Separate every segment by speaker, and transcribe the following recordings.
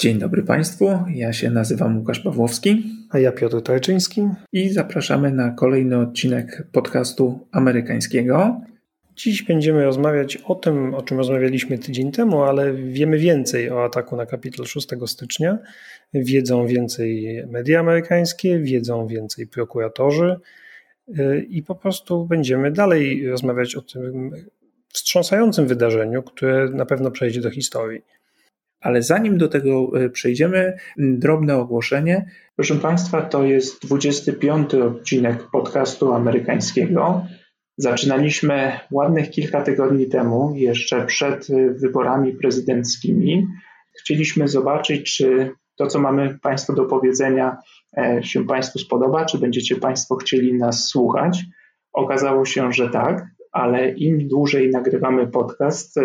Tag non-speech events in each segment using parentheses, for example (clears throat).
Speaker 1: Dzień dobry Państwu, ja się nazywam Łukasz Pawłowski.
Speaker 2: A ja Piotr Trajczyński.
Speaker 1: I zapraszamy na kolejny odcinek podcastu amerykańskiego.
Speaker 2: Dziś będziemy rozmawiać o tym, o czym rozmawialiśmy tydzień temu, ale wiemy więcej o ataku na Kapitol 6 stycznia. Wiedzą więcej media amerykańskie, wiedzą więcej prokuratorzy y, i po prostu będziemy dalej rozmawiać o tym wstrząsającym wydarzeniu, które na pewno przejdzie do historii.
Speaker 1: Ale zanim do tego e, przejdziemy, drobne ogłoszenie. Proszę Państwa, to jest 25 odcinek podcastu amerykańskiego. Zaczynaliśmy ładnych kilka tygodni temu, jeszcze przed e, wyborami prezydenckimi. Chcieliśmy zobaczyć, czy to, co mamy Państwu do powiedzenia, e, się Państwu spodoba, czy będziecie Państwo chcieli nas słuchać. Okazało się, że tak, ale im dłużej nagrywamy podcast,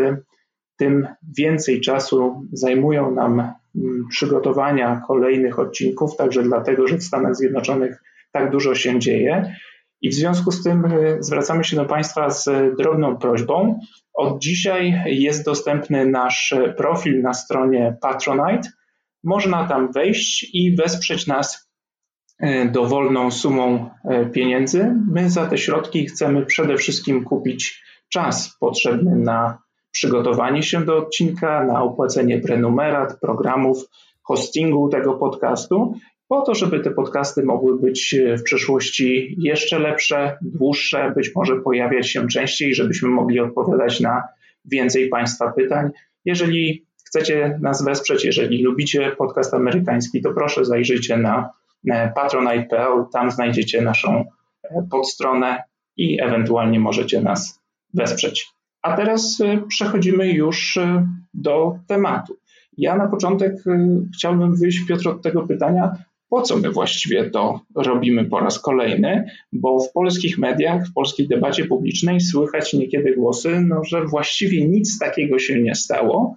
Speaker 1: tym więcej czasu zajmują nam mm, przygotowania kolejnych odcinków, także dlatego, że w Stanach Zjednoczonych tak dużo się dzieje. I w związku z tym y, zwracamy się do Państwa z drobną prośbą. Od dzisiaj jest dostępny nasz profil na stronie Patronite. Można tam wejść i wesprzeć nas y, dowolną sumą y, pieniędzy. My za te środki chcemy przede wszystkim kupić czas potrzebny na przygotowanie się do odcinka, na opłacenie prenumerat, programów, hostingu tego podcastu, po to, żeby te podcasty mogły być w przyszłości jeszcze lepsze, dłuższe, być może pojawiać się częściej, żebyśmy mogli odpowiadać na więcej Państwa pytań. Jeżeli chcecie nas wesprzeć, jeżeli lubicie podcast amerykański, to proszę zajrzyjcie na patronite.pl, tam znajdziecie naszą e, podstronę i ewentualnie możecie nas wesprzeć. A teraz y, przechodzimy już y, do tematu. Ja na początek y, chciałbym wyjść, Piotr, od tego pytania, po co my właściwie to robimy po raz kolejny, bo w polskich mediach, w polskiej debacie publicznej słychać niekiedy głosy, no, że właściwie nic takiego się nie stało.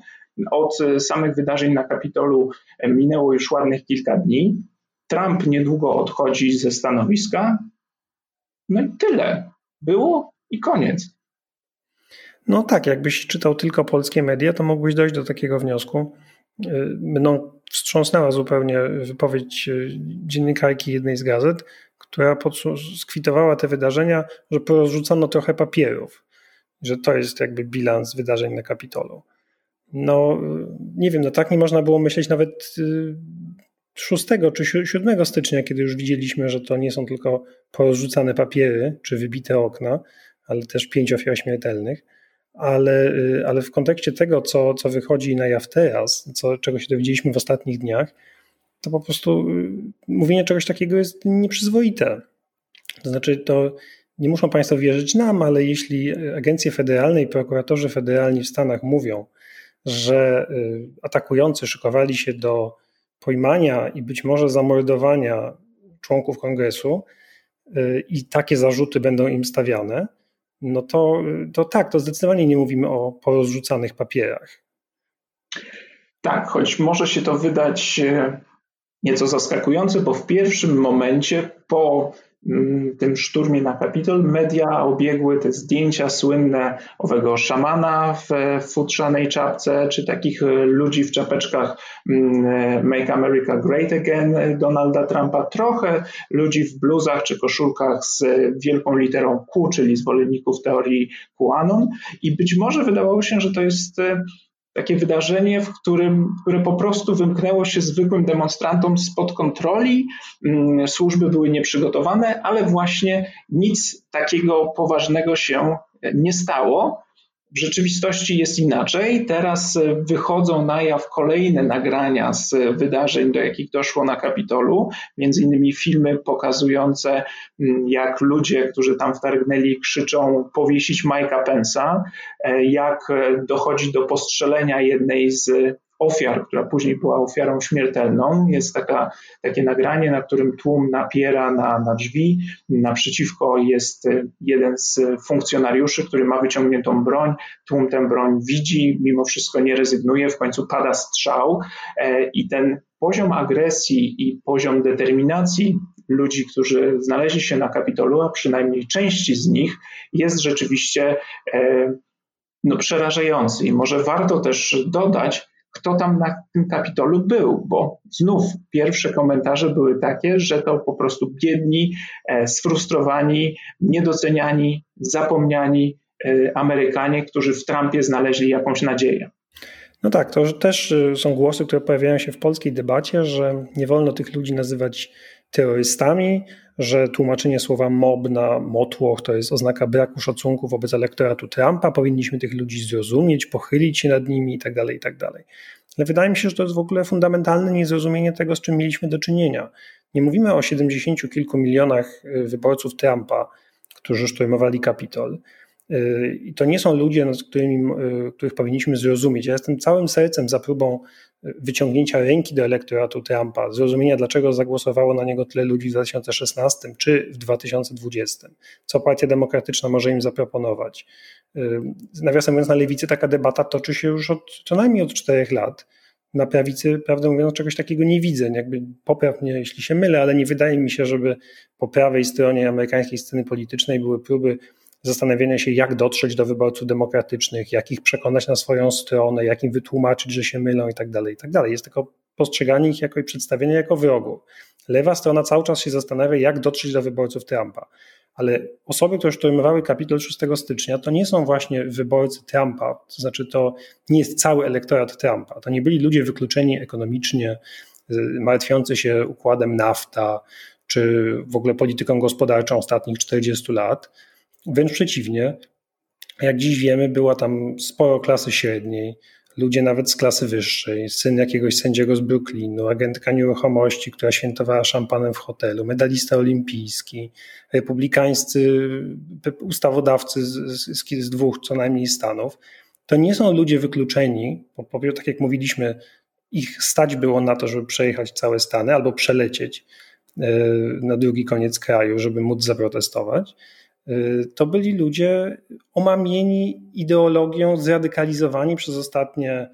Speaker 1: Od samych wydarzeń na Kapitolu minęło już ładnych kilka dni. Trump niedługo odchodzi ze stanowiska. No i tyle. Było i koniec.
Speaker 2: No tak, jakbyś czytał tylko polskie media, to mógłbyś dojść do takiego wniosku. Mną wstrząsnęła zupełnie wypowiedź y, dziennikarki jednej z gazet, która skwitowała te wydarzenia, że porozrzucano trochę papierów, że to jest jakby bilans wydarzeń na Kapitolu. No y, nie wiem, no tak nie można było myśleć nawet 6 y, czy 7 stycznia, kiedy już widzieliśmy, że to nie są tylko porozrzucane papiery czy wybite okna, ale też pięć ofiar śmiertelnych ale, y, ale w kontekście tego, co, co wychodzi na jaw teraz, co, czego się dowiedzieliśmy w ostatnich dniach, to po prostu y, mówienie czegoś takiego jest nieprzyzwoite. To znaczy, to nie muszą Państwo wierzyć nam, ale jeśli agencje federalne i prokuratorzy federalni w Stanach mówią, że y, atakujący szykowali się do pojmania i być może zamordowania członków kongresu i takie zarzuty będą im stawiane, no to, to tak, to zdecydowanie nie mówimy o porozrzucanych papierach.
Speaker 1: Tak, choć może się to wydać e, nieco zaskakujące, bo w pierwszym momencie po tym szturmie na Kapitol. Media obiegły te zdjęcia słynne owego szamana w futrzanej czapce, czy takich e, ludzi w czapeczkach mm, e, Make America Great Again e, Donalda Trumpa, trochę ludzi w bluzach czy koszulkach z wielką literą Q, czyli zwolenników teorii QAnon i być może wydawało się, że to jest takie wydarzenie, w którym, które po prostu wymknęło się zwykłym demonstrantom spod kontroli. Mm, służby były nieprzygotowane, ale właśnie nic takiego poważnego się nie stało. W rzeczywistości jest inaczej. Teraz e, wychodzą na jaw kolejne nagrania z wydarzeń, do jakich doszło na Kapitolu, między innymi filmy pokazujące, mm, jak ludzie, którzy tam wtargnęli, krzyczą powiesić Mike'a Pensa, e, jak e, dochodzi do postrzelenia jednej z ofiar, która później była ofiarą śmiertelną. Jest taka, takie nagranie, na którym tłum napiera na, na drzwi. Naprzeciwko jest e, jeden z funkcjonariuszy, który ma wyciągniętą broń. Tłum tę broń widzi, mimo wszystko nie rezygnuje. W końcu pada strzał e, i ten poziom agresji i poziom determinacji ludzi, którzy znaleźli się na Kapitolu, a przynajmniej części z nich, jest rzeczywiście e, no, przerażający. I może warto też dodać, kto tam na tym kapitolu był, bo znów pierwsze komentarze były takie, że to po prostu biedni, e, sfrustrowani, niedoceniani, zapomniani e, Amerykanie, którzy w Trumpie znaleźli jakąś nadzieję.
Speaker 2: No tak, to też y, są głosy, które pojawiają się w polskiej debacie, że nie wolno tych ludzi nazywać terrorystami, że tłumaczenie słowa mob na motłoch to jest oznaka braku szacunku wobec elektoratu Trumpa, powinniśmy tych ludzi zrozumieć, pochylić się nad nimi itd., tak itd. Tak Ale wydaje mi się, że to jest w ogóle fundamentalne niezrozumienie tego, z czym mieliśmy do czynienia. Nie mówimy o 70 kilku milionach y, wyborców Trumpa, którzy szturmowali Kapitol, i to nie są ludzie, nad którymi, e, których powinniśmy zrozumieć. Ja jestem całym sercem za próbą e, wyciągnięcia ręki do elektoratu Trumpa, zrozumienia, dlaczego zagłosowało na niego tyle ludzi w 2016 czy w 2020, co Partia Demokratyczna może im zaproponować. Nawiasem mówiąc, na lewicy taka debata toczy się już od, co najmniej od czterech lat. Na prawicy, prawdę mówiąc, czegoś takiego nie widzę. Jakby popraw mnie, jeśli się mylę, ale nie wydaje mi się, żeby po prawej stronie amerykańskiej sceny politycznej były próby zastanawiania się, jak dotrzeć do wyborców demokratycznych, jak ich przekonać na swoją stronę, jak im wytłumaczyć, że się mylą i tak dalej, i tak dalej. Jest tylko postrzeganie ich jako i przedstawienie jako wrogów. Lewa strona cały czas się zastanawia, jak dotrzeć do wyborców Trumpa. Ale osoby, które szturmowały Kapitol 6 stycznia, to nie są właśnie wyborcy Trumpa, to znaczy to nie jest cały elektorat Trumpa. To nie byli ludzie wykluczeni ekonomicznie, martwiący się układem nafta, czy w ogóle polityką gospodarczą ostatnich 40 lat, Wręcz przeciwnie, jak dziś wiemy, była tam sporo klasy średniej, ludzie nawet z klasy wyższej, syn jakiegoś sędziego z Brooklynu, agentka nieruchomości, która świętowała szampanem w hotelu, medalista olimpijski, republikańscy ustawodawcy z, z, z dwóch co najmniej stanów. To nie są ludzie wykluczeni, bo, bo tak jak mówiliśmy, ich stać było na to, żeby przejechać całe Stany albo przelecieć e, na drugi koniec kraju, żeby móc zaprotestować to byli ludzie omamieni ideologią, zradykalizowani przez ostatnie,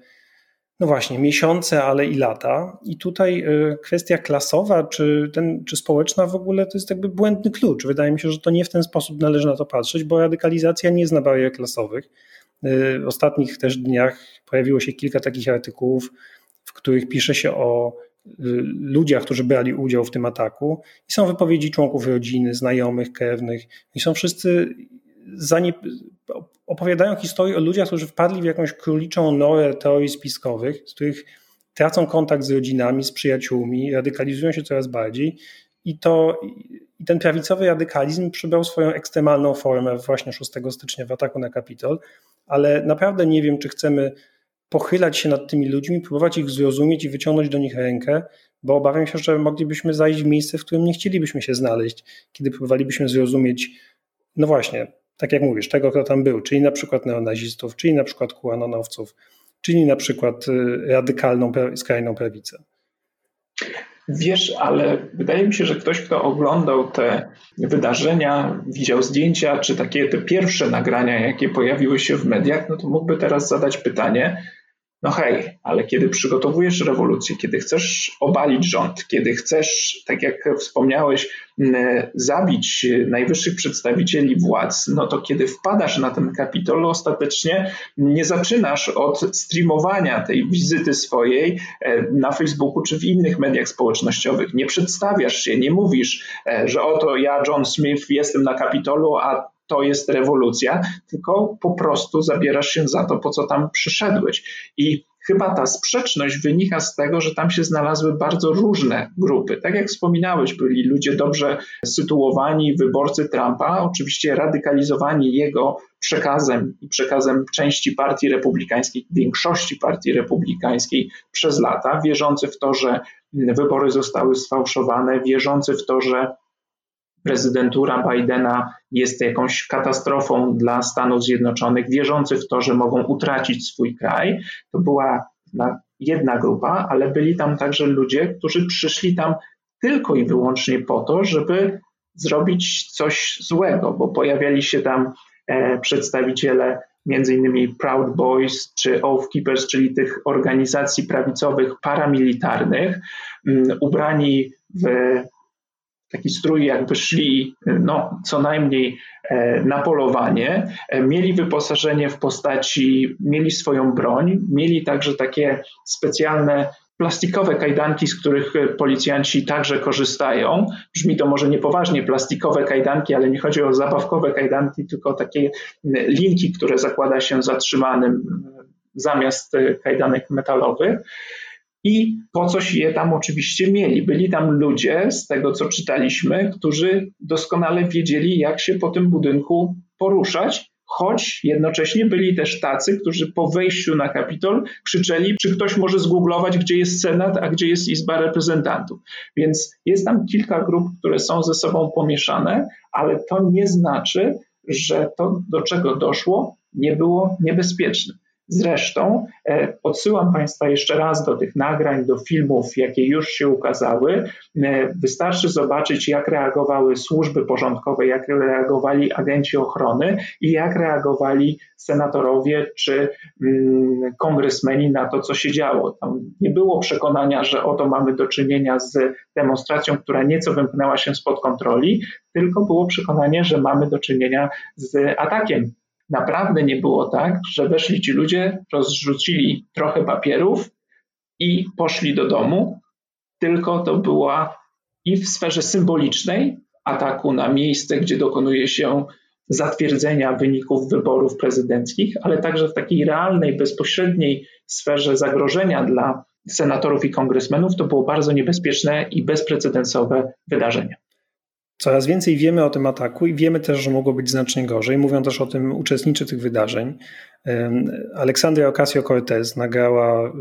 Speaker 2: no właśnie, miesiące, ale i lata. I tutaj y, kwestia klasowa czy, ten, czy społeczna w ogóle to jest jakby błędny klucz. Wydaje mi się, że to nie w ten sposób należy na to patrzeć, bo radykalizacja nie zna barier klasowych. Y, w ostatnich też dniach pojawiło się kilka takich artykułów, w których pisze się o ludziach, którzy brali udział w tym ataku. I są wypowiedzi członków rodziny, znajomych, krewnych. I są wszyscy zanie... opowiadają historię o ludziach, którzy wpadli w jakąś króliczą norę teorii spiskowych, z których tracą kontakt z rodzinami, z przyjaciółmi, radykalizują się coraz bardziej. I to i ten prawicowy radykalizm przybrał swoją ekstremalną formę właśnie 6 stycznia w ataku na Kapitol, ale naprawdę nie wiem, czy chcemy pochylać się nad tymi ludźmi, próbować ich zrozumieć i wyciągnąć do nich rękę, bo obawiam się, że moglibyśmy zajść w miejsce, w którym nie chcielibyśmy się znaleźć, kiedy próbowalibyśmy zrozumieć, no właśnie, tak jak mówisz, tego, kto tam był, czyli na przykład neonazistów, czyli na przykład kuanonowców, czyli na przykład y, radykalną, skrajną prawicę.
Speaker 1: Wiesz, ale wydaje mi się, że ktoś, kto oglądał te wydarzenia, widział zdjęcia, czy takie te pierwsze nagrania, jakie pojawiły się w mediach, no to mógłby teraz zadać pytanie, no hej, ale kiedy przygotowujesz rewolucję, kiedy chcesz obalić rząd, kiedy chcesz, tak jak wspomniałeś, zabić najwyższych przedstawicieli władz, no to kiedy wpadasz na ten kapitol, ostatecznie nie zaczynasz od streamowania tej wizyty swojej e, na Facebooku czy w innych mediach społecznościowych. Nie przedstawiasz się, nie mówisz, e, że oto ja, John Smith, jestem na kapitolu, a to jest rewolucja, tylko po prostu zabierasz się za to, po co tam przyszedłeś. I chyba ta sprzeczność wynika z tego, że tam się znalazły bardzo różne grupy. Tak jak wspominałeś, byli ludzie dobrze sytuowani, wyborcy Trumpa, oczywiście radykalizowani jego przekazem i przekazem części partii republikańskiej, większości partii republikańskiej przez lata, wierzący w to, że wybory zostały sfałszowane, wierzący w to, że prezydentura Bidena jest jakąś katastrofą dla Stanów Zjednoczonych, wierzący w to, że mogą utracić swój kraj. To była jedna grupa, ale byli tam także ludzie, którzy przyszli tam tylko i wyłącznie po to, żeby zrobić coś złego, bo pojawiali się tam e, przedstawiciele między innymi Proud Boys czy Oath Keepers, czyli tych organizacji prawicowych paramilitarnych, um, ubrani w taki strój, jakby szli no, co najmniej na polowanie. Mieli wyposażenie w postaci, mieli swoją broń, mieli także takie specjalne plastikowe kajdanki, z których policjanci także korzystają. Brzmi to może niepoważnie, plastikowe kajdanki, ale nie chodzi o zabawkowe kajdanki, tylko takie linki, które zakłada się zatrzymanym zamiast kajdanek metalowych. I po coś je tam oczywiście mieli. Byli tam ludzie, z tego co czytaliśmy, którzy doskonale wiedzieli, jak się po tym budynku poruszać choć jednocześnie byli też tacy, którzy po wejściu na Kapitol krzyczeli, czy ktoś może zgooglować, gdzie jest Senat, a gdzie jest Izba Reprezentantów. Więc jest tam kilka grup, które są ze sobą pomieszane, ale to nie znaczy, że to, do czego doszło, nie było niebezpieczne. Zresztą e, odsyłam Państwa jeszcze raz do tych nagrań, do filmów, jakie już się ukazały. E, wystarczy zobaczyć, jak reagowały służby porządkowe, jak reagowali agenci ochrony i jak reagowali senatorowie czy mm, kongresmeni na to, co się działo. Tam nie było przekonania, że oto mamy do czynienia z demonstracją, która nieco wymknęła się spod kontroli, tylko było przekonanie, że mamy do czynienia z atakiem naprawdę nie było tak, że weszli ci ludzie, rozrzucili trochę papierów i poszli do domu, tylko to była i w sferze symbolicznej ataku na miejsce, gdzie dokonuje się zatwierdzenia wyników wyborów prezydenckich, ale także w takiej realnej, bezpośredniej sferze zagrożenia dla senatorów i kongresmenów to było bardzo niebezpieczne i bezprecedensowe wydarzenie.
Speaker 2: Coraz więcej wiemy o tym ataku i wiemy też, że mogło być znacznie gorzej. Mówią też o tym uczestnicy tych wydarzeń. Aleksandria Ocasio-Cortez nagrała y,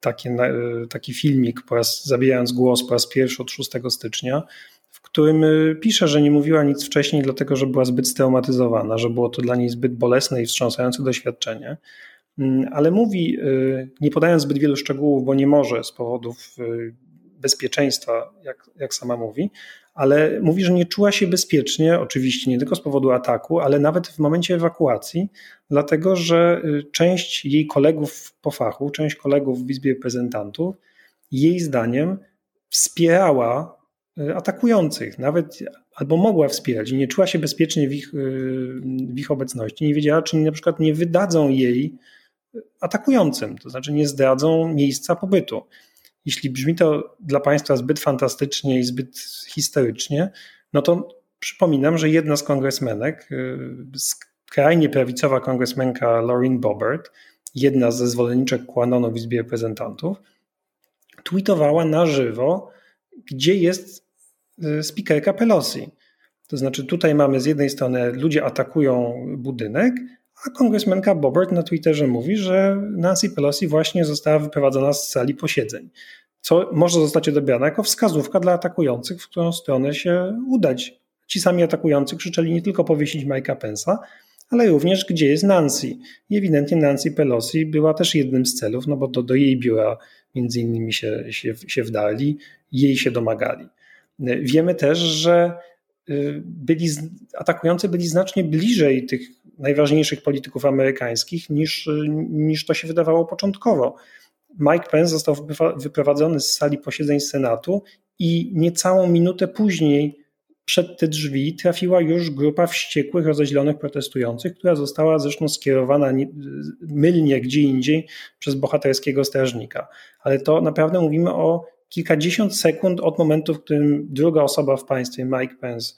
Speaker 2: taki, y, taki filmik, po raz, zabijając głos po raz pierwszy od 6 stycznia, w którym y, pisze, że nie mówiła nic wcześniej, dlatego że była zbyt straumatyzowana, że było to dla niej zbyt bolesne i wstrząsające doświadczenie. Mm, ale mówi, nie podając zbyt wielu szczegółów, bo nie może z powodów bezpieczeństwa, jak, jak sama mówi, ale mówi, że nie czuła się bezpiecznie, oczywiście nie tylko z powodu ataku, ale nawet w momencie ewakuacji, dlatego że y, część jej kolegów po fachu, część kolegów w Izbie Reprezentantów, jej zdaniem wspierała y, atakujących, nawet albo mogła wspierać i nie czuła się bezpiecznie w ich, y, w ich obecności. Nie wiedziała, czy na przykład nie wydadzą jej atakującym, to znaczy nie zdradzą miejsca pobytu. Jeśli brzmi to dla Państwa zbyt fantastycznie i zbyt historycznie, no to przypominam, że jedna z kongresmenek, y, skrajnie prawicowa kongresmenka Lauren Boebert, jedna ze zwolenniczek Quanonu w Izbie Reprezentantów, tweetowała na żywo, gdzie jest y, speakerka Pelosi. To znaczy tutaj mamy z jednej strony ludzie atakują budynek, a kongresmenka Bobert na Twitterze mówi, że Nancy Pelosi właśnie została wyprowadzona z sali posiedzeń, co może zostać odebrane jako wskazówka dla atakujących, w którą stronę się udać. Ci sami atakujący krzyczeli nie tylko powiesić Mike'a Pence'a, ale również gdzie jest Nancy. I ewidentnie Nancy Pelosi była też jednym z celów, no bo to do jej biura między innymi się, się, się wdali, jej się domagali. Wiemy też, że byli, atakujący byli znacznie bliżej tych najważniejszych polityków amerykańskich niż, niż to się wydawało początkowo. Mike Pence został wyprowadzony z sali posiedzeń Senatu i niecałą minutę później przed te drzwi trafiła już grupa wściekłych, rozeźlonych protestujących, która została zresztą skierowana mylnie gdzie indziej przez bohaterskiego strażnika. Ale to naprawdę mówimy o kilkadziesiąt sekund od momentu, w którym druga osoba w państwie, Mike Pence,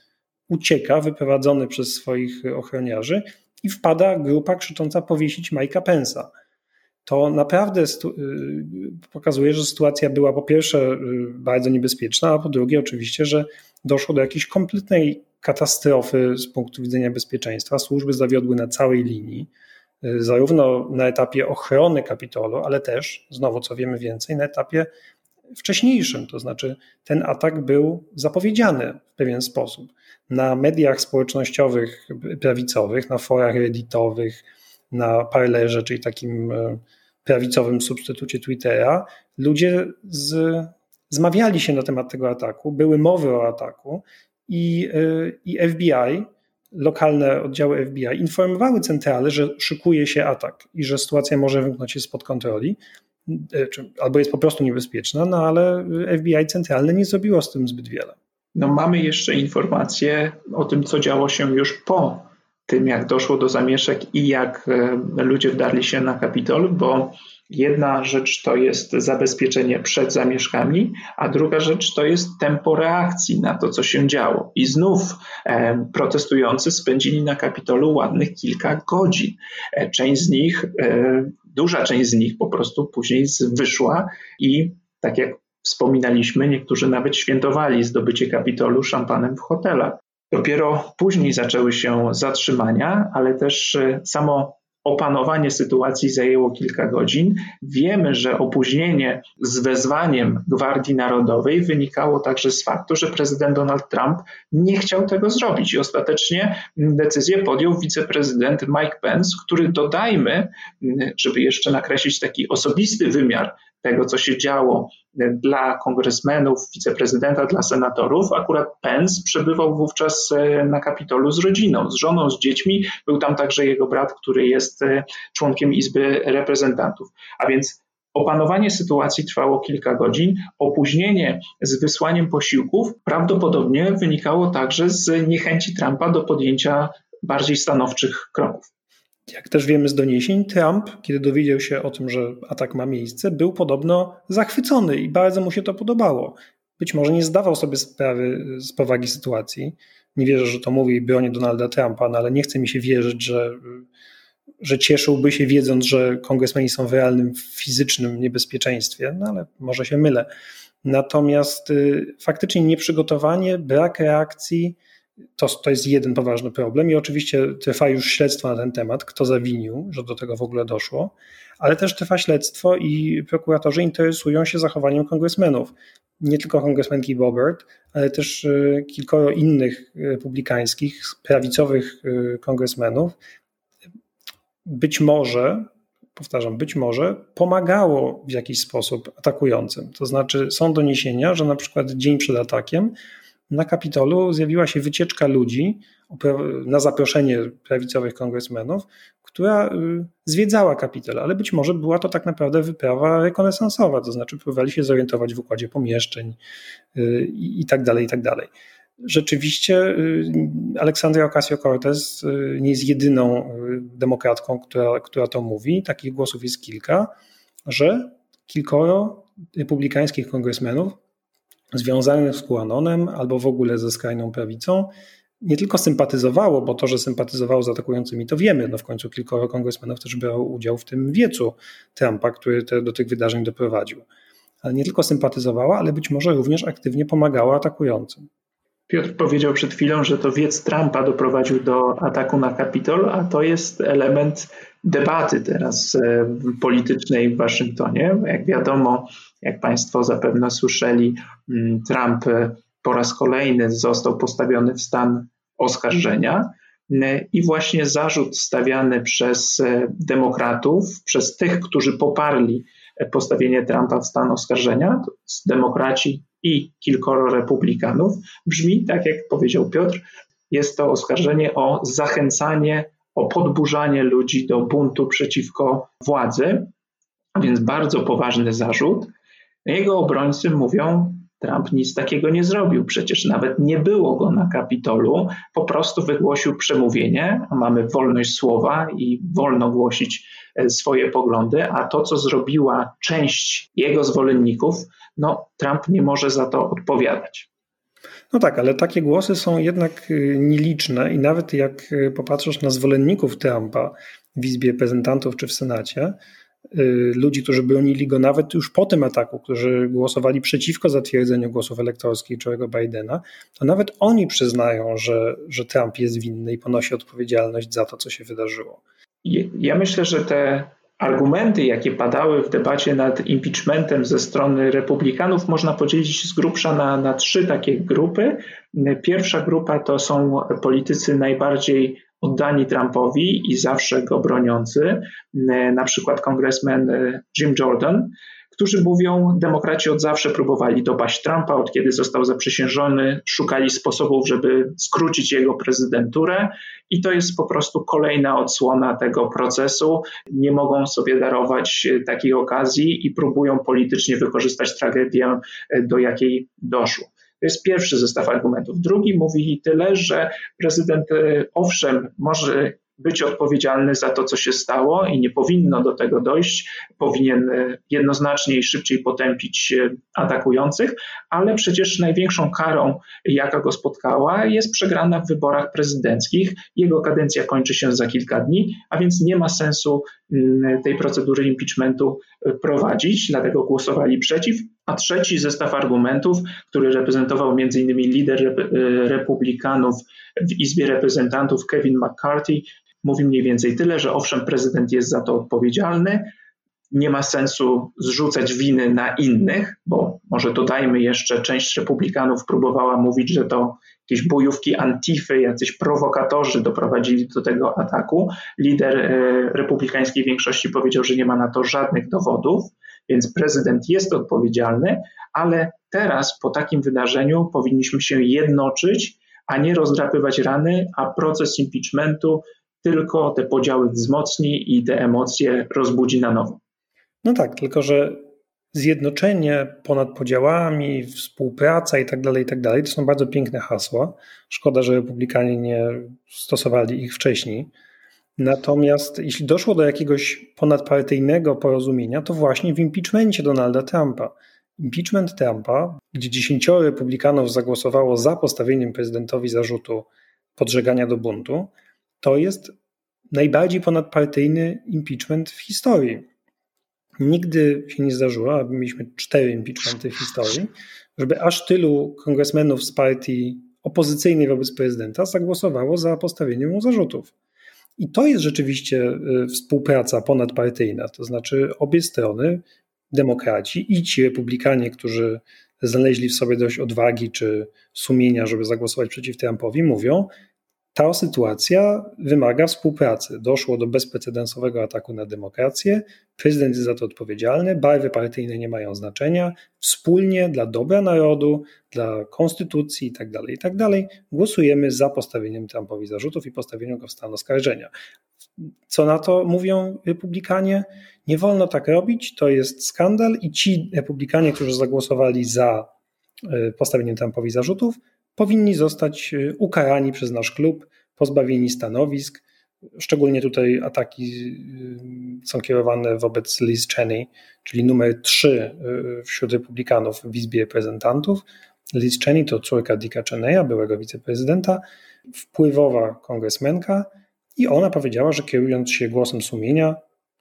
Speaker 2: ucieka, wyprowadzony przez swoich ochroniarzy i wpada grupa krzycząca powiesić Majka Pensa. To naprawdę y, pokazuje, że sytuacja była po pierwsze y, bardzo niebezpieczna, a po drugie oczywiście, że doszło do jakiejś kompletnej katastrofy z punktu widzenia bezpieczeństwa. Służby zawiodły na całej linii, y, zarówno na etapie ochrony Kapitolu, ale też, znowu co wiemy więcej, na etapie wcześniejszym. To znaczy, ten atak był zapowiedziany w pewien sposób na mediach społecznościowych prawicowych, na forach redditowych, na Parlerze, czyli takim e, prawicowym substytucie Twittera, ludzie z, zmawiali się na temat tego ataku, były mowy o ataku i, e, i FBI, lokalne oddziały FBI informowały centralę, że szykuje się atak i że sytuacja może wymknąć się spod kontroli, albo jest po prostu niebezpieczna, no ale FBI centralne nie zrobiło z tym zbyt wiele.
Speaker 1: No, mamy jeszcze informacje o tym, co działo się już po tym, jak doszło do zamieszek i jak e, ludzie wdarli się na Kapitol, bo jedna rzecz to jest zabezpieczenie przed zamieszkami, a druga rzecz to jest tempo reakcji na to, co się działo. I znów e, protestujący spędzili na Kapitolu ładnych kilka godzin. E, część z nich, duża część z nich po prostu później wyszła i tak jak wspominaliśmy, niektórzy nawet świętowali zdobycie Kapitolu szampanem w hotelach. Dopiero później zaczęły się zatrzymania, ale też e, samo opanowanie sytuacji zajęło kilka godzin. Wiemy, że opóźnienie z wezwaniem Gwardii Narodowej wynikało także z faktu, że prezydent Donald Trump nie chciał tego zrobić i ostatecznie decyzję podjął wiceprezydent Mike Pence, który dodajmy, żeby jeszcze nakreślić taki osobisty wymiar tego, co się działo dla kongresmenów, wiceprezydenta, dla senatorów. Akurat Pence przebywał wówczas e, na Kapitolu z rodziną, z żoną, z dziećmi. Był tam także jego brat, który jest e, członkiem Izby Reprezentantów. A więc Opanowanie sytuacji trwało kilka godzin. Opóźnienie z wysłaniem posiłków prawdopodobnie wynikało także z niechęci Trumpa do podjęcia bardziej stanowczych kroków.
Speaker 2: Jak też wiemy z doniesień, Trump, kiedy dowiedział się o tym, że atak ma miejsce, był podobno zachwycony i bardzo mu się to podobało. Być może nie zdawał sobie sprawy z powagi sytuacji. Nie wierzę, że to mówi i broni Donalda Trumpa, no ale nie chce mi się wierzyć, że, że cieszyłby się wiedząc, że kongresmeni są w realnym fizycznym niebezpieczeństwie, no ale może się mylę. Natomiast y, faktycznie nieprzygotowanie, brak reakcji, to, to jest jeden poważny problem i oczywiście trwa już śledztwo na ten temat, kto zawinił, że do tego w ogóle doszło, ale też trwa śledztwo i prokuratorzy interesują się zachowaniem kongresmenów. Nie tylko kongresmenki Bobert, ale też e, kilkoro innych republikańskich, prawicowych e, kongresmenów. Być może, powtarzam, być może pomagało w jakiś sposób atakującym. To znaczy są doniesienia, że na przykład dzień przed atakiem na Kapitolu zjawiła się wycieczka ludzi na zaproszenie prawicowych kongresmenów, która y, zwiedzała Kapitol, ale być może była to tak naprawdę wyprawa rekonesansowa, to znaczy próbowali się zorientować w układzie pomieszczeń y, i tak dalej, i tak dalej. Rzeczywiście y, Aleksandra Ocasio-Cortez nie jest jedyną demokratką, która, która to mówi. Takich głosów jest kilka, że kilkoro republikańskich kongresmenów związanych z QAnonem albo w ogóle ze skrajną prawicą, nie tylko sympatyzowało, bo to, że sympatyzowało z atakującymi, to wiemy. No w końcu kilkoro kongresmenów też brało udział w tym wiecu Trumpa, który te, do tych wydarzeń doprowadził. Ale nie tylko sympatyzowała, ale być może również aktywnie pomagała atakującym.
Speaker 1: Piotr powiedział przed chwilą, że to wiec Trumpa doprowadził do ataku na Kapitol, a to jest element debaty teraz e, politycznej w Waszyngtonie. Jak wiadomo, jak Państwo zapewne słyszeli, mm, Trump e, po raz kolejny został postawiony w stan oskarżenia. E, I właśnie zarzut stawiany przez demokratów, przez tych, którzy poparli postawienie Trumpa w stan oskarżenia, demokraci i kilkoro republikanów, brzmi tak, jak powiedział Piotr, jest to oskarżenie o zachęcanie, o podburzanie ludzi do buntu przeciwko władzy, więc bardzo poważny zarzut. Jego obrońcy mówią, Trump nic takiego nie zrobił, przecież nawet nie było go na Kapitolu, po prostu wygłosił przemówienie, a mamy wolność słowa i wolno głosić e, swoje poglądy, a to, co zrobiła część jego zwolenników, no Trump nie może za to odpowiadać.
Speaker 2: No tak, ale takie głosy są jednak y, nieliczne i nawet jak y, popatrzysz na zwolenników Trumpa w Izbie Reprezentantów czy w Senacie, ludzi, którzy bronili go nawet już po tym ataku, którzy głosowali przeciwko zatwierdzeniu głosów elektorskich Joe'ego Bidena, to nawet oni przyznają, że, że Trump jest winny i ponosi odpowiedzialność za to, co się wydarzyło.
Speaker 1: Ja myślę, że te argumenty, jakie padały w debacie nad impeachmentem ze strony republikanów, można podzielić z grubsza na, na trzy takie grupy. Pierwsza grupa to są politycy najbardziej oddani Trumpowi i zawsze go broniący, e, na przykład kongresmen e, Jim Jordan, którzy mówią, demokraci od zawsze próbowali dopaść Trumpa, od kiedy został zaprzysiężony, szukali sposobów, żeby skrócić jego prezydenturę i to jest po prostu kolejna odsłona tego procesu. Nie mogą sobie darować e, takiej okazji i próbują politycznie wykorzystać tragedię, do jakiej doszło. To jest pierwszy zestaw argumentów. Drugi mówi tyle, że prezydent e, owszem może być odpowiedzialny za to, co się stało i nie powinno do tego dojść. Powinien e, jednoznacznie i szybciej potępić atakujących, ale przecież największą karą, jaka go spotkała, jest przegrana w wyborach prezydenckich. Jego kadencja kończy się za kilka dni, a więc nie ma sensu mm, tej procedury impeachmentu prowadzić, dlatego głosowali przeciw. A trzeci zestaw argumentów, który reprezentował m.in. lider republikanów w Izbie Reprezentantów Kevin McCarthy, mówi mniej więcej tyle, że owszem, prezydent jest za to odpowiedzialny, nie ma sensu zrzucać winy na innych, bo może dodajmy jeszcze, część republikanów próbowała mówić, że to jakieś bojówki Antify, jacyś prowokatorzy doprowadzili do tego ataku. Lider e, republikańskiej większości powiedział, że nie ma na to żadnych dowodów, więc prezydent jest odpowiedzialny, ale teraz po takim wydarzeniu powinniśmy się jednoczyć, a nie rozdrapywać rany, a proces impeachmentu tylko te podziały wzmocni i te emocje rozbudzi na nowo.
Speaker 2: No tak, tylko że zjednoczenie ponad podziałami, współpraca i tak dalej, i tak dalej, to są bardzo piękne hasła. Szkoda, że republikanie nie stosowali ich wcześniej. Natomiast jeśli doszło do jakiegoś ponadpartyjnego porozumienia, to właśnie w impeachmencie Donalda Trumpa. Impeachment Trumpa, gdzie dziesięcioro republikanów zagłosowało za postawieniem prezydentowi zarzutu podżegania do buntu, to jest najbardziej ponadpartyjny impeachment w historii. Nigdy się nie zdarzyło, aby mieliśmy cztery impeachmenty w historii, żeby aż tylu kongresmenów z partii opozycyjnej wobec prezydenta zagłosowało za postawieniem mu zarzutów. I to jest rzeczywiście y, współpraca ponadpartyjna, to znaczy obie strony, demokraci i ci republikanie, którzy znaleźli w sobie dość odwagi czy sumienia, żeby zagłosować przeciw Trumpowi, mówią, ta sytuacja wymaga współpracy. Doszło do bezprecedensowego ataku na demokrację, prezydent jest za to odpowiedzialny, barwy partyjne nie mają znaczenia. Wspólnie dla dobra narodu, dla konstytucji itd., tak itd. Tak głosujemy za postawieniem Trumpowi zarzutów i postawieniem go w stan oskarżenia. Co na to mówią republikanie? Nie wolno tak robić, to jest skandal i ci republikanie, którzy zagłosowali za e, postawieniem Trumpowi zarzutów, powinni zostać y, ukarani przez nasz klub, pozbawieni stanowisk. Szczególnie tutaj ataki y, są kierowane wobec Liz Cheney, czyli numer 3 y, wśród republikanów w Izbie Reprezentantów. Liz Cheney to córka Dicka Cheneya, byłego wiceprezydenta, wpływowa kongresmenka i ona powiedziała, że kierując się głosem sumienia,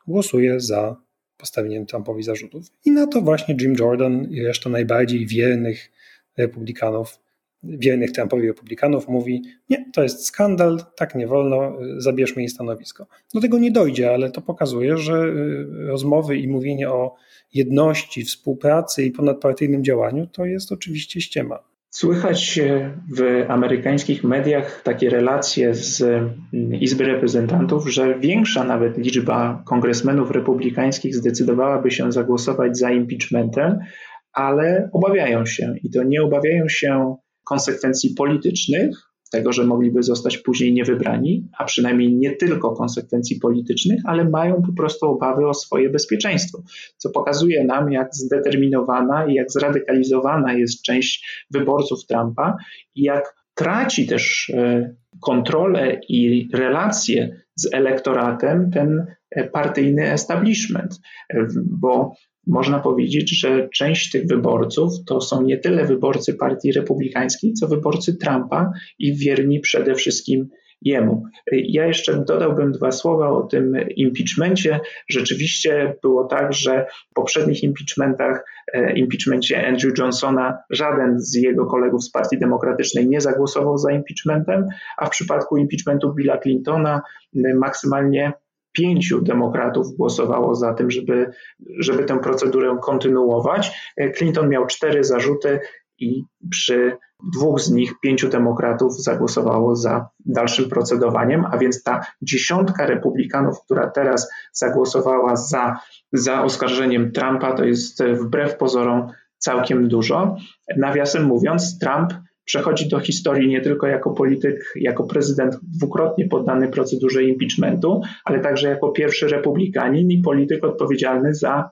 Speaker 2: głosuje za postawieniem Trumpowi zarzutów. I na to właśnie Jim Jordan i reszta najbardziej wiernych republikanów wiernych Trumpowi republikanów mówi, nie, to jest skandal, tak nie wolno, zabierzmy jej stanowisko. Do tego nie dojdzie, ale to pokazuje, że y, rozmowy i mówienie o jedności, współpracy i ponadpartyjnym działaniu to jest oczywiście ściema.
Speaker 1: Słychać w amerykańskich mediach takie relacje z mm, Izby Reprezentantów, że większa nawet liczba kongresmenów republikańskich zdecydowałaby się zagłosować za impeachmentem, ale obawiają się i to nie obawiają się konsekwencji politycznych, tego, że mogliby zostać później niewybrani, a przynajmniej nie tylko konsekwencji politycznych, ale mają po prostu obawy o swoje bezpieczeństwo, co pokazuje nam, jak zdeterminowana i jak zradykalizowana jest część wyborców Trumpa i jak traci też e, kontrolę i relacje z elektoratem ten e, partyjny establishment, e, bo można powiedzieć, że część tych wyborców to są nie tyle wyborcy Partii Republikańskiej, co wyborcy Trumpa i wierni przede wszystkim jemu. Ja jeszcze dodałbym dwa słowa o tym impeachmencie. Rzeczywiście było tak, że w poprzednich impeachmentach, e, impeachmencie Andrew Johnsona, żaden z jego kolegów z Partii Demokratycznej nie zagłosował za impeachmentem, a w przypadku impeachmentu Billa Clintona maksymalnie pięciu demokratów głosowało za tym, żeby, żeby tę procedurę kontynuować. Clinton miał cztery zarzuty i przy dwóch z nich pięciu demokratów zagłosowało za dalszym procedowaniem, a więc ta dziesiątka republikanów, która teraz zagłosowała za, za oskarżeniem Trumpa, to jest wbrew pozorom całkiem dużo. Nawiasem mówiąc, Trump przechodzi do historii nie tylko jako polityk, jako prezydent dwukrotnie poddany procedurze impeachmentu, ale także jako pierwszy republikanin i polityk odpowiedzialny za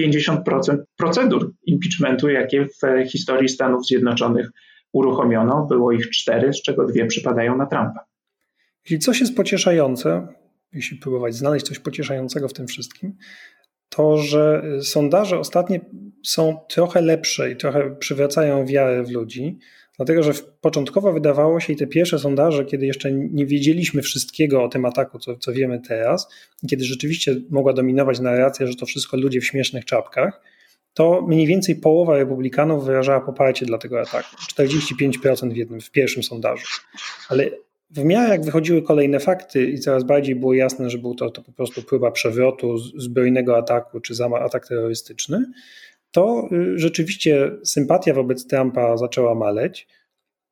Speaker 1: 50% procedur impeachmentu, jakie w historii Stanów Zjednoczonych uruchomiono. Było ich cztery, z czego dwie przypadają na Trumpa.
Speaker 2: Jeśli coś jest pocieszające, jeśli próbować znaleźć coś pocieszającego w tym wszystkim, to że sondaże ostatnie są trochę lepsze i trochę przywracają wiarę w ludzi, dlatego że początkowo wydawało się i te pierwsze sondaże, kiedy jeszcze nie wiedzieliśmy wszystkiego o tym ataku, co, co wiemy teraz, kiedy rzeczywiście mogła dominować narracja, że to wszystko ludzie w śmiesznych czapkach, to mniej więcej połowa republikanów wyrażała poparcie dla tego ataku. 45% w jednym, w pierwszym sondażu. Ale w miarę jak wychodziły kolejne fakty i coraz bardziej było jasne, że był to, to po prostu próba przewrotu, zbrojnego ataku czy atak terrorystyczny, to y, rzeczywiście sympatia wobec Trumpa zaczęła maleć.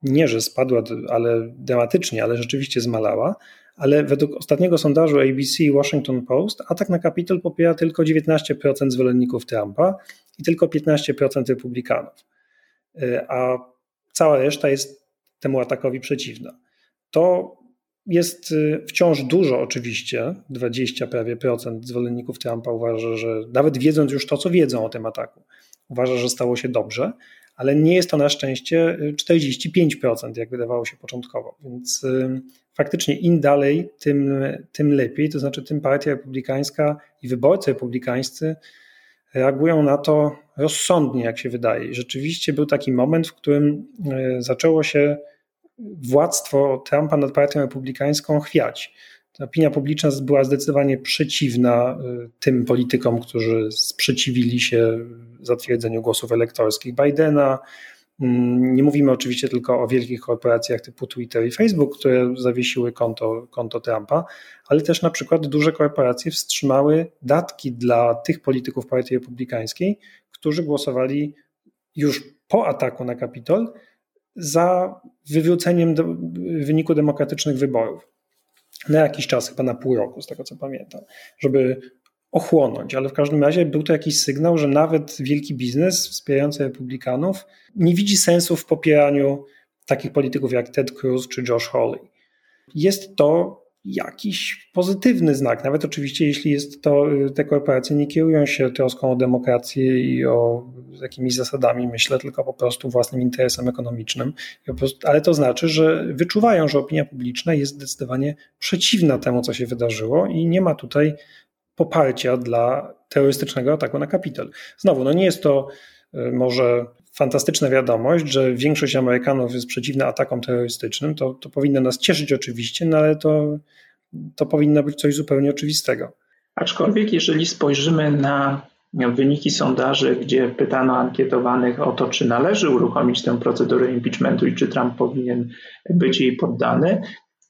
Speaker 2: Nie, że spadła, ale dramatycznie, ale rzeczywiście zmalała. Ale według ostatniego sondażu ABC i Washington Post atak na Kapitol popiera tylko 19% zwolenników Trumpa i tylko 15% republikanów. Y, a cała reszta jest temu atakowi przeciwna. To jest y, wciąż dużo oczywiście, 20 prawie procent zwolenników Trumpa uważa, że nawet wiedząc już to, co wiedzą o tym ataku, uważa, że stało się dobrze, ale nie jest to na szczęście 45%, jak wydawało się początkowo. Więc y, faktycznie im dalej, tym, tym lepiej, to znaczy tym partia republikańska i wyborcy republikańscy reagują na to rozsądnie, jak się wydaje. Rzeczywiście był taki moment, w którym y, zaczęło się władztwo Trumpa nad partią republikańską chwiać. Opinia publiczna była zdecydowanie przeciwna y, tym politykom, którzy sprzeciwili się zatwierdzeniu głosów elektorskich Bidena. Mm, nie mówimy oczywiście tylko o wielkich korporacjach typu Twitter i Facebook, które zawiesiły konto, konto Trumpa, ale też na przykład duże korporacje wstrzymały datki dla tych polityków Partii Republikańskiej, którzy głosowali już po ataku na Kapitol za wywróceniem wyniku demokratycznych wyborów. Na jakiś czas, chyba na pół roku, z tego co pamiętam, żeby ochłonąć, ale w każdym razie był to jakiś sygnał, że nawet wielki biznes wspierający republikanów nie widzi sensu w popieraniu takich polityków jak Ted Cruz czy Josh Hawley. Jest to jakiś pozytywny znak, nawet oczywiście jeśli jest to, te korporacje nie kierują się troską o demokrację i o jakimiś zasadami, myślę, tylko po prostu własnym interesem ekonomicznym, ale to znaczy, że wyczuwają, że opinia publiczna jest zdecydowanie przeciwna temu, co się wydarzyło i nie ma tutaj poparcia dla terrorystycznego ataku na Kapitol. Znowu, no nie jest to y, może fantastyczna wiadomość, że większość Amerykanów jest przeciwna atakom terrorystycznym, to, to powinno nas cieszyć oczywiście, no ale to, to powinno być coś zupełnie oczywistego.
Speaker 1: Aczkolwiek, jeżeli spojrzymy na wyniki sondaży, gdzie pytano ankietowanych o to, czy należy uruchomić tę procedurę impeachmentu i czy Trump powinien być jej poddany,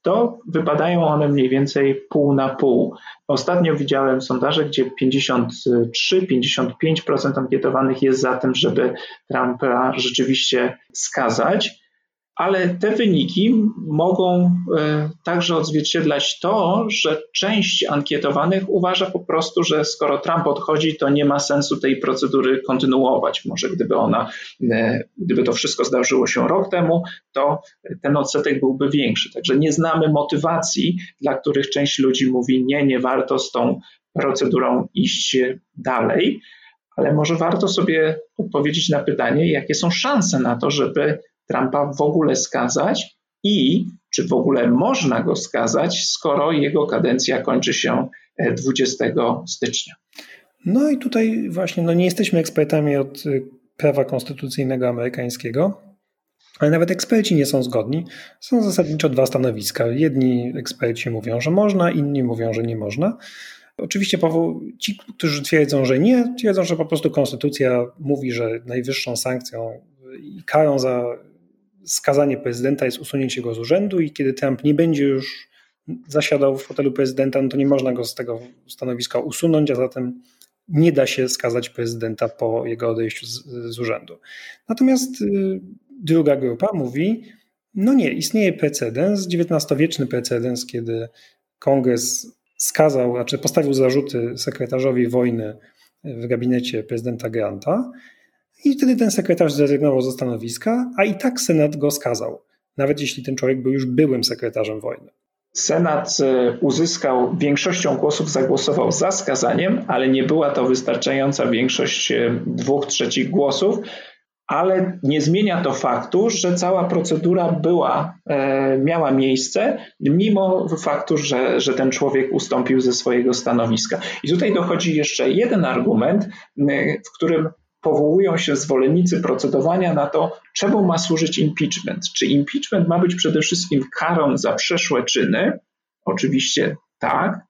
Speaker 1: to wypadają one mniej więcej pół na pół. Ostatnio widziałem sondaże, gdzie 53-55% ankietowanych jest za tym, żeby Trumpa rzeczywiście skazać ale te wyniki mogą e, także odzwierciedlać to, że część ankietowanych uważa po prostu, że skoro Trump odchodzi, to nie ma sensu tej procedury kontynuować. Może gdyby ona, e, gdyby to wszystko zdarzyło się rok temu, to ten odsetek byłby większy. Także nie znamy motywacji, dla których część ludzi mówi nie, nie warto z tą procedurą iść dalej, ale może warto sobie odpowiedzieć na pytanie, jakie są szanse na to, żeby Trumpa w ogóle skazać i czy w ogóle można go skazać, skoro jego kadencja kończy się 20 e, stycznia.
Speaker 2: No i tutaj właśnie no nie jesteśmy ekspertami od e, prawa konstytucyjnego amerykańskiego, ale nawet eksperci nie są zgodni. Są zasadniczo dwa stanowiska. Jedni eksperci mówią, że można, inni mówią, że nie można. Oczywiście ci, którzy twierdzą, że nie, twierdzą, że po prostu konstytucja mówi, że najwyższą sankcją i karą za skazanie prezydenta jest usunięcie go z urzędu i kiedy Trump nie będzie już zasiadał w fotelu prezydenta, no to nie można go z tego stanowiska usunąć, a zatem nie da się skazać prezydenta po jego odejściu z, z urzędu. Natomiast y, druga grupa mówi, no nie, istnieje precedens, XIX-wieczny precedens, kiedy kongres skazał, znaczy postawił zarzuty sekretarzowi wojny w gabinecie prezydenta Granta i wtedy ten sekretarz zrezygnował ze stanowiska, a i tak Senat go skazał, nawet jeśli ten człowiek był już byłym sekretarzem wojny.
Speaker 1: Senat e, uzyskał większością głosów, zagłosował za skazaniem, ale nie była to wystarczająca większość e, dwóch trzecich głosów, ale nie zmienia to faktu, że cała procedura była, e, miała miejsce, mimo faktu, że, że ten człowiek ustąpił ze swojego stanowiska. I tutaj dochodzi jeszcze jeden argument, w którym powołują się zwolennicy procedowania na to, czemu ma służyć impeachment. Czy impeachment ma być przede wszystkim karą za przeszłe czyny? Oczywiście tak,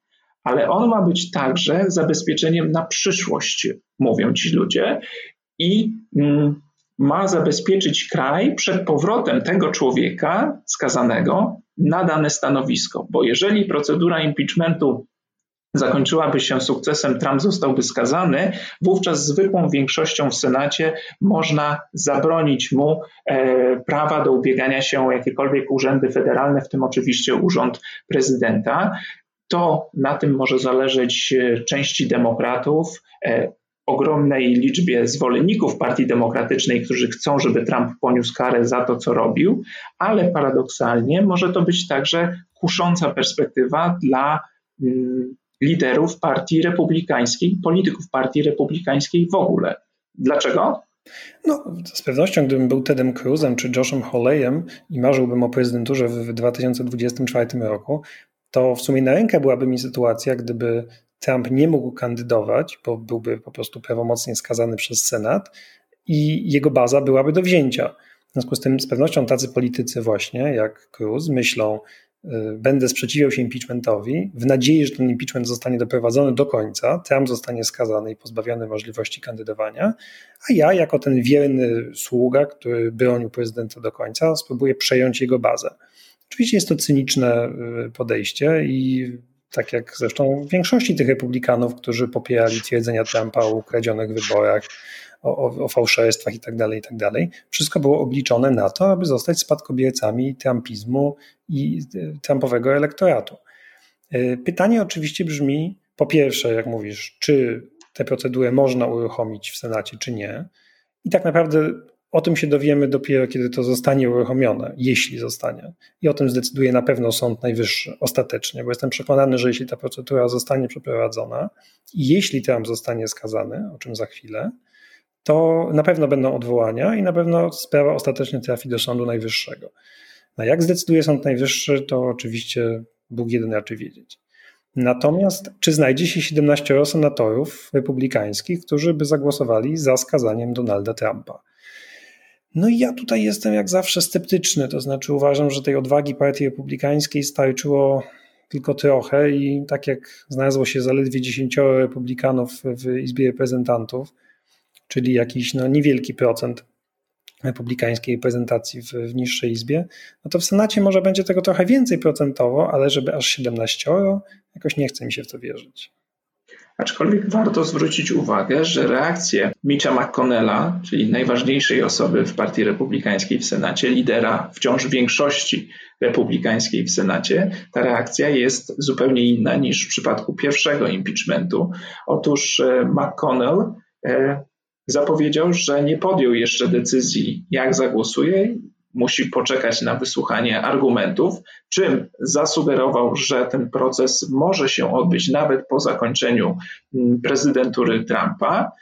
Speaker 1: ale on ma być także zabezpieczeniem na przyszłość, mówią ci ludzie, i mm, ma zabezpieczyć kraj przed powrotem tego człowieka skazanego na dane stanowisko. Bo jeżeli procedura impeachmentu zakończyłaby się sukcesem, Trump zostałby skazany, wówczas zwykłą większością w Senacie można zabronić mu e, prawa do ubiegania się o jakiekolwiek urzędy federalne, w tym oczywiście urząd prezydenta. To na tym może zależeć e, części demokratów, e, ogromnej liczbie zwolenników Partii Demokratycznej, którzy chcą, żeby Trump poniósł karę za to, co robił, ale paradoksalnie może to być także kusząca perspektywa dla mm, liderów Partii Republikańskiej, polityków Partii Republikańskiej w ogóle. Dlaczego?
Speaker 2: No, z pewnością, gdybym był Tedem Cruzem czy Joshem Holleyem i marzyłbym o prezydenturze w 2024 roku, to w sumie na rękę byłaby mi sytuacja, gdyby Trump nie mógł kandydować, bo byłby po prostu prawomocnie skazany przez Senat i jego baza byłaby do wzięcia. W związku z tym z pewnością tacy politycy właśnie jak Cruz myślą, będę sprzeciwiał się impeachmentowi w nadziei, że ten impeachment zostanie doprowadzony do końca, Trump zostanie skazany i pozbawiony możliwości kandydowania, a ja jako ten wierny sługa, który bronił prezydenta do końca, spróbuję przejąć jego bazę. Oczywiście jest to cyniczne y, podejście i tak jak zresztą większości tych republikanów, którzy popierali twierdzenia Trumpa o ukradzionych wyborach, o, o, fałszerstwach tak. Tak Wszystko było obliczone na to, aby zostać spadkobiercami trumpizmu i e, trumpowego elektoratu. E, pytanie oczywiście brzmi, po pierwsze, jak mówisz, czy tę procedurę można uruchomić w Senacie, czy nie. I tak naprawdę o tym się dowiemy dopiero, kiedy to zostanie uruchomione, jeśli zostanie. I o tym zdecyduje na pewno Sąd Najwyższy ostatecznie, bo jestem przekonany, że jeśli ta procedura zostanie przeprowadzona i jeśli Trump zostanie skazany, o czym za chwilę, to na pewno będą odwołania i na pewno sprawa ostatecznie trafi do Sądu Najwyższego. Na jak zdecyduje Sąd Najwyższy, to oczywiście Bóg jeden raczy wiedzieć. Natomiast czy znajdzie się 17 senatorów republikańskich, którzy by zagłosowali za skazaniem Donalda Trumpa? No i ja tutaj jestem jak zawsze sceptyczny, to znaczy uważam, że tej odwagi Partii Republikańskiej starczyło tylko trochę i tak jak znalazło się zaledwie 10 republikanów w Izbie Reprezentantów, czyli jakiś no, niewielki procent republikańskiej reprezentacji w, w niższej izbie, no to w Senacie może będzie tego trochę więcej procentowo, ale żeby aż 17, jakoś nie chce mi się w to wierzyć.
Speaker 1: Aczkolwiek warto zwrócić uwagę, że reakcje Mitcha McConnella, czyli najważniejszej osoby w Partii Republikańskiej w Senacie, lidera wciąż większości republikańskiej w Senacie, ta reakcja jest zupełnie inna niż w przypadku pierwszego impeachmentu. Otóż e, McConnell e, zapowiedział, że nie podjął jeszcze decyzji, jak zagłosuje musi poczekać na wysłuchanie argumentów, czym zasugerował, że ten proces może się odbyć nawet po zakończeniu mm, prezydentury Trumpa.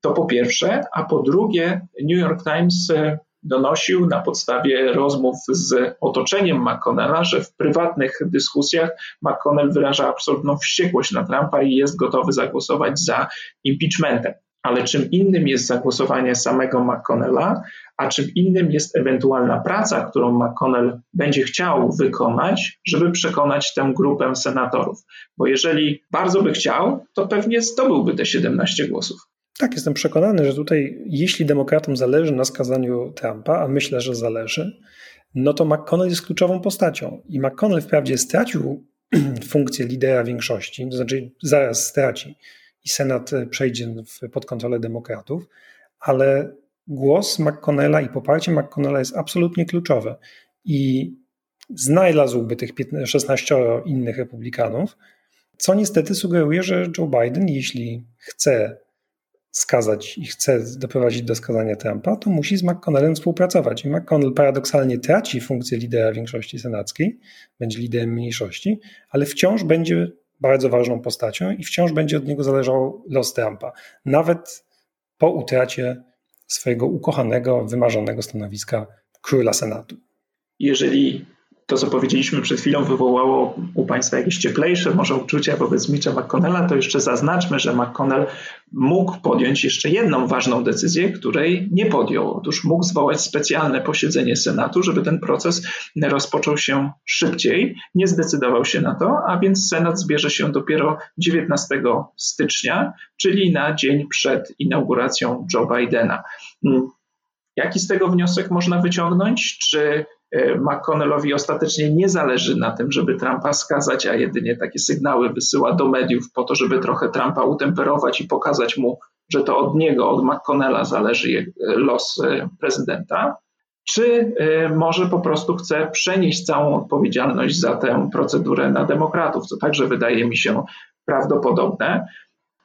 Speaker 1: To po pierwsze, a po drugie, New York Times e, donosił na podstawie rozmów z otoczeniem McConnella, że w prywatnych dyskusjach McConnell wyraża absolutną wściekłość na Trumpa i jest gotowy zagłosować za impeachmentem. Ale czym innym jest zagłosowanie samego McConnella, a czym innym jest ewentualna praca, którą McConnell będzie chciał wykonać, żeby przekonać tę grupę senatorów. Bo jeżeli bardzo by chciał, to pewnie zdobyłby te 17 głosów.
Speaker 2: Tak, jestem przekonany, że tutaj, jeśli demokratom zależy na skazaniu Trumpa, a myślę, że zależy, no to McConnell jest kluczową postacią. I McConnell wprawdzie stracił (clears throat) funkcję lidera większości, to znaczy zaraz straci Senat przejdzie pod kontrolę demokratów, ale głos McConnella i poparcie McConnella jest absolutnie kluczowe. I znalazłby tych 15, 16 innych republikanów, co niestety sugeruje, że Joe Biden, jeśli chce skazać i chce doprowadzić do skazania Trumpa, to musi z McConnellem współpracować. I McConnell paradoksalnie traci funkcję lidera większości senackiej, będzie liderem mniejszości, ale wciąż będzie bardzo ważną postacią i wciąż będzie od niego zależał los Trumpa. Nawet po utracie swojego ukochanego, wymarzonego stanowiska króla Senatu.
Speaker 1: Jeżeli to, co powiedzieliśmy przed chwilą, wywołało u Państwa jakieś cieplejsze może uczucia wobec Mitcha McConnella, to jeszcze zaznaczmy, że McConnell mógł podjąć jeszcze jedną ważną decyzję, której nie podjął. Otóż mógł zwołać specjalne posiedzenie Senatu, żeby ten proces rozpoczął się szybciej. Nie zdecydował się na to, a więc Senat zbierze się dopiero 19 stycznia, czyli na dzień przed inauguracją Joe Bidena. Hmm. Jaki z tego wniosek można wyciągnąć? Czy McConnellowi ostatecznie nie zależy na tym, żeby Trumpa skazać, a jedynie takie sygnały wysyła do mediów po to, żeby trochę Trumpa utemperować i pokazać mu, że to od niego, od McConnella zależy e, los e, prezydenta. Czy może po prostu chce przenieść całą odpowiedzialność za tę procedurę na demokratów, co także wydaje mi się prawdopodobne.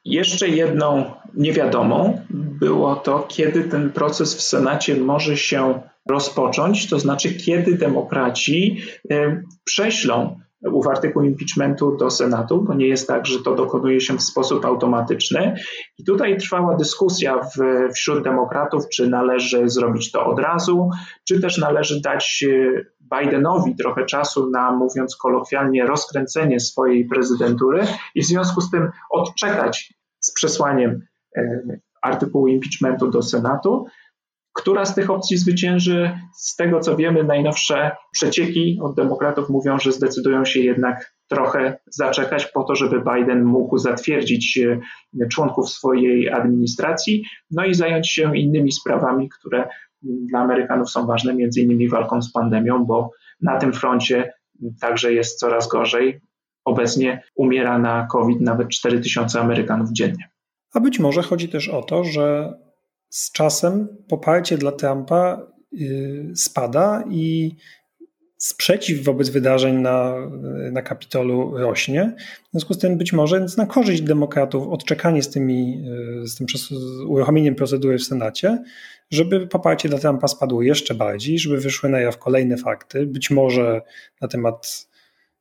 Speaker 1: Jeszcze jedną niewiadomą było to, kiedy ten proces w Senacie może się rozpocząć, to znaczy kiedy demokraci e, prześlą ów artykuł impeachmentu do Senatu, bo nie jest tak, że to dokonuje się w sposób automatyczny. I tutaj trwała dyskusja w, wśród demokratów, czy należy zrobić to od razu, czy też należy dać e, Bidenowi trochę czasu na, mówiąc kolokwialnie, rozkręcenie swojej prezydentury i w związku z tym odczekać z przesłaniem e, artykułu impeachmentu do Senatu. Która z tych opcji zwycięży? Z tego co wiemy, najnowsze przecieki od demokratów mówią, że zdecydują się jednak trochę zaczekać po to, żeby Biden mógł zatwierdzić e, członków swojej administracji, no i zająć się innymi sprawami, które dla Amerykanów są ważne, między innymi walką z pandemią, bo na tym froncie także jest coraz gorzej. Obecnie umiera na COVID nawet 4 tysiące Amerykanów dziennie.
Speaker 2: A być może chodzi też o to, że z czasem poparcie dla Trumpa y, spada i sprzeciw wobec wydarzeń na, na Kapitolu rośnie. W związku z tym być może na korzyść demokratów odczekanie z, tymi, y, z tym uruchomieniem procedury w Senacie, żeby poparcie dla Trumpa spadło jeszcze bardziej, żeby wyszły na jaw kolejne fakty, być może na temat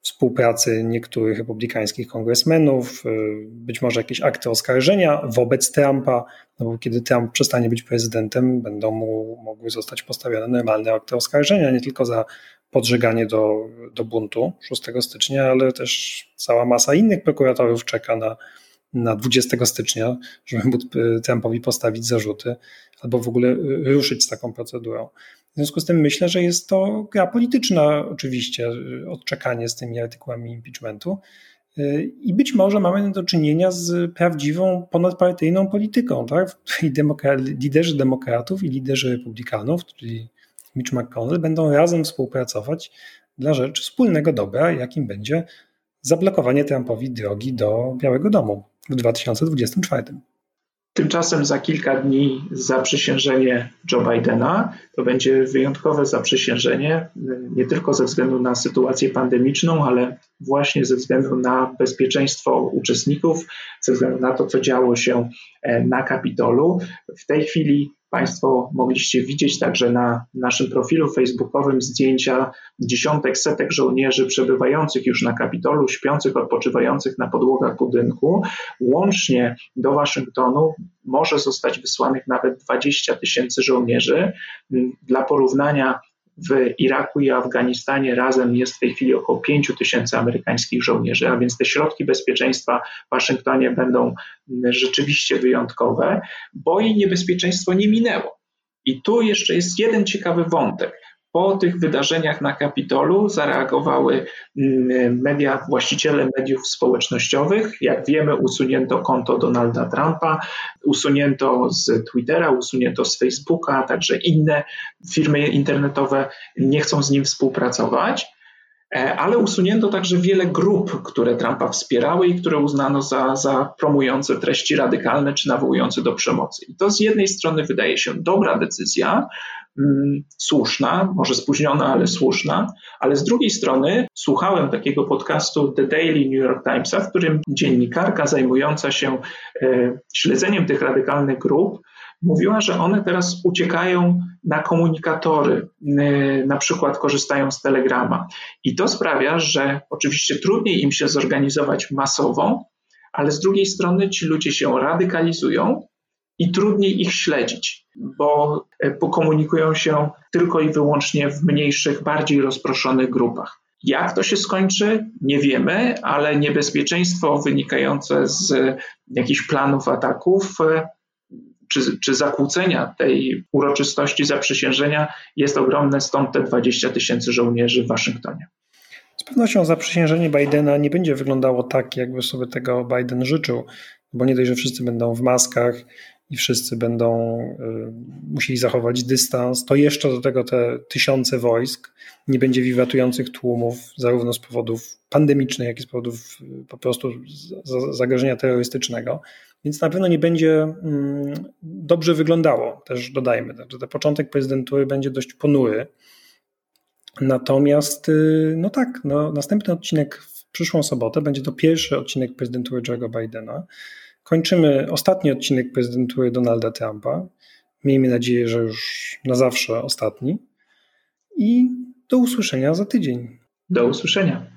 Speaker 2: współpracy niektórych republikańskich kongresmenów, y, być może jakieś akty oskarżenia wobec Trumpa, no bo kiedy Trump przestanie być prezydentem, będą mu mogły zostać postawione normalne akty oskarżenia, nie tylko za podżeganie do, do buntu 6 stycznia, ale też cała masa innych prokuratorów czeka na, na 20 stycznia, żeby y, Trumpowi postawić zarzuty albo w ogóle y, ruszyć z taką procedurą. W związku z tym myślę, że jest to gra polityczna, oczywiście, odczekanie z tymi artykułami impeachmentu. I być może mamy do czynienia z prawdziwą ponadpartyjną polityką, tak? w której liderzy demokratów i liderzy republikanów, czyli Mitch McConnell, będą razem współpracować dla rzeczy wspólnego dobra, jakim będzie zablokowanie Trumpowi drogi do Białego Domu w 2024.
Speaker 1: Tymczasem za kilka dni zaprzysiężenie Joe Bidena to będzie wyjątkowe zaprzysiężenie, nie tylko ze względu na sytuację pandemiczną, ale właśnie ze względu na bezpieczeństwo uczestników, ze względu na to, co działo się e, na Kapitolu. W tej chwili Państwo mogliście widzieć także na naszym profilu facebookowym zdjęcia dziesiątek, setek żołnierzy przebywających już na Kapitolu, śpiących, odpoczywających na podłogach budynku. Łącznie do Waszyngtonu może zostać wysłanych nawet 20 tysięcy żołnierzy. Dla porównania, w Iraku i Afganistanie razem jest w tej chwili około 5 tysięcy amerykańskich żołnierzy, a więc te środki bezpieczeństwa w Waszyngtonie będą rzeczywiście wyjątkowe, bo i niebezpieczeństwo nie minęło. I tu jeszcze jest jeden ciekawy wątek. Po tych wydarzeniach na Kapitolu zareagowały mm, media, właściciele mediów społecznościowych. Jak wiemy, usunięto konto Donalda Trumpa, usunięto z Twittera, usunięto z Facebooka, także inne firmy internetowe nie chcą z nim współpracować. E, ale usunięto także wiele grup, które Trumpa wspierały i które uznano za, za promujące treści radykalne czy nawołujące do przemocy. I to z jednej strony wydaje się dobra decyzja, słuszna, może spóźniona, ale słuszna, ale z drugiej strony słuchałem takiego podcastu The Daily New York Timesa, w którym dziennikarka zajmująca się e, śledzeniem tych radykalnych grup mówiła, że one teraz uciekają na komunikatory, e, na przykład korzystają z Telegrama. I to sprawia, że oczywiście trudniej im się zorganizować masowo, ale z drugiej strony ci ludzie się radykalizują i trudniej ich śledzić, bo e, pokomunikują się tylko i wyłącznie w mniejszych, bardziej rozproszonych grupach. Jak to się skończy, nie wiemy, ale niebezpieczeństwo wynikające z jakichś planów ataków e, czy, czy zakłócenia tej uroczystości zaprzysiężenia jest ogromne, stąd te 20 tysięcy żołnierzy w Waszyngtonie.
Speaker 2: Z pewnością zaprzysiężenie Bidena nie będzie wyglądało tak, jakby sobie tego Biden życzył, bo nie dość, że wszyscy będą w maskach i wszyscy będą y, musieli zachować dystans, to jeszcze do tego te tysiące wojsk, nie będzie wiwatujących tłumów, zarówno z powodów pandemicznych, jak i z powodów y, po prostu zagrożenia terrorystycznego. Więc na pewno nie będzie mm, dobrze wyglądało, też dodajmy. że ten początek prezydentury będzie dość ponury. Natomiast, y, no tak, no, następny odcinek w przyszłą sobotę będzie to pierwszy odcinek prezydentury Joe'ego Bidena. Kończymy ostatni odcinek prezydentury Donalda Trumpa. Miejmy nadzieję, że już na zawsze ostatni. I do usłyszenia za tydzień.
Speaker 1: Do usłyszenia.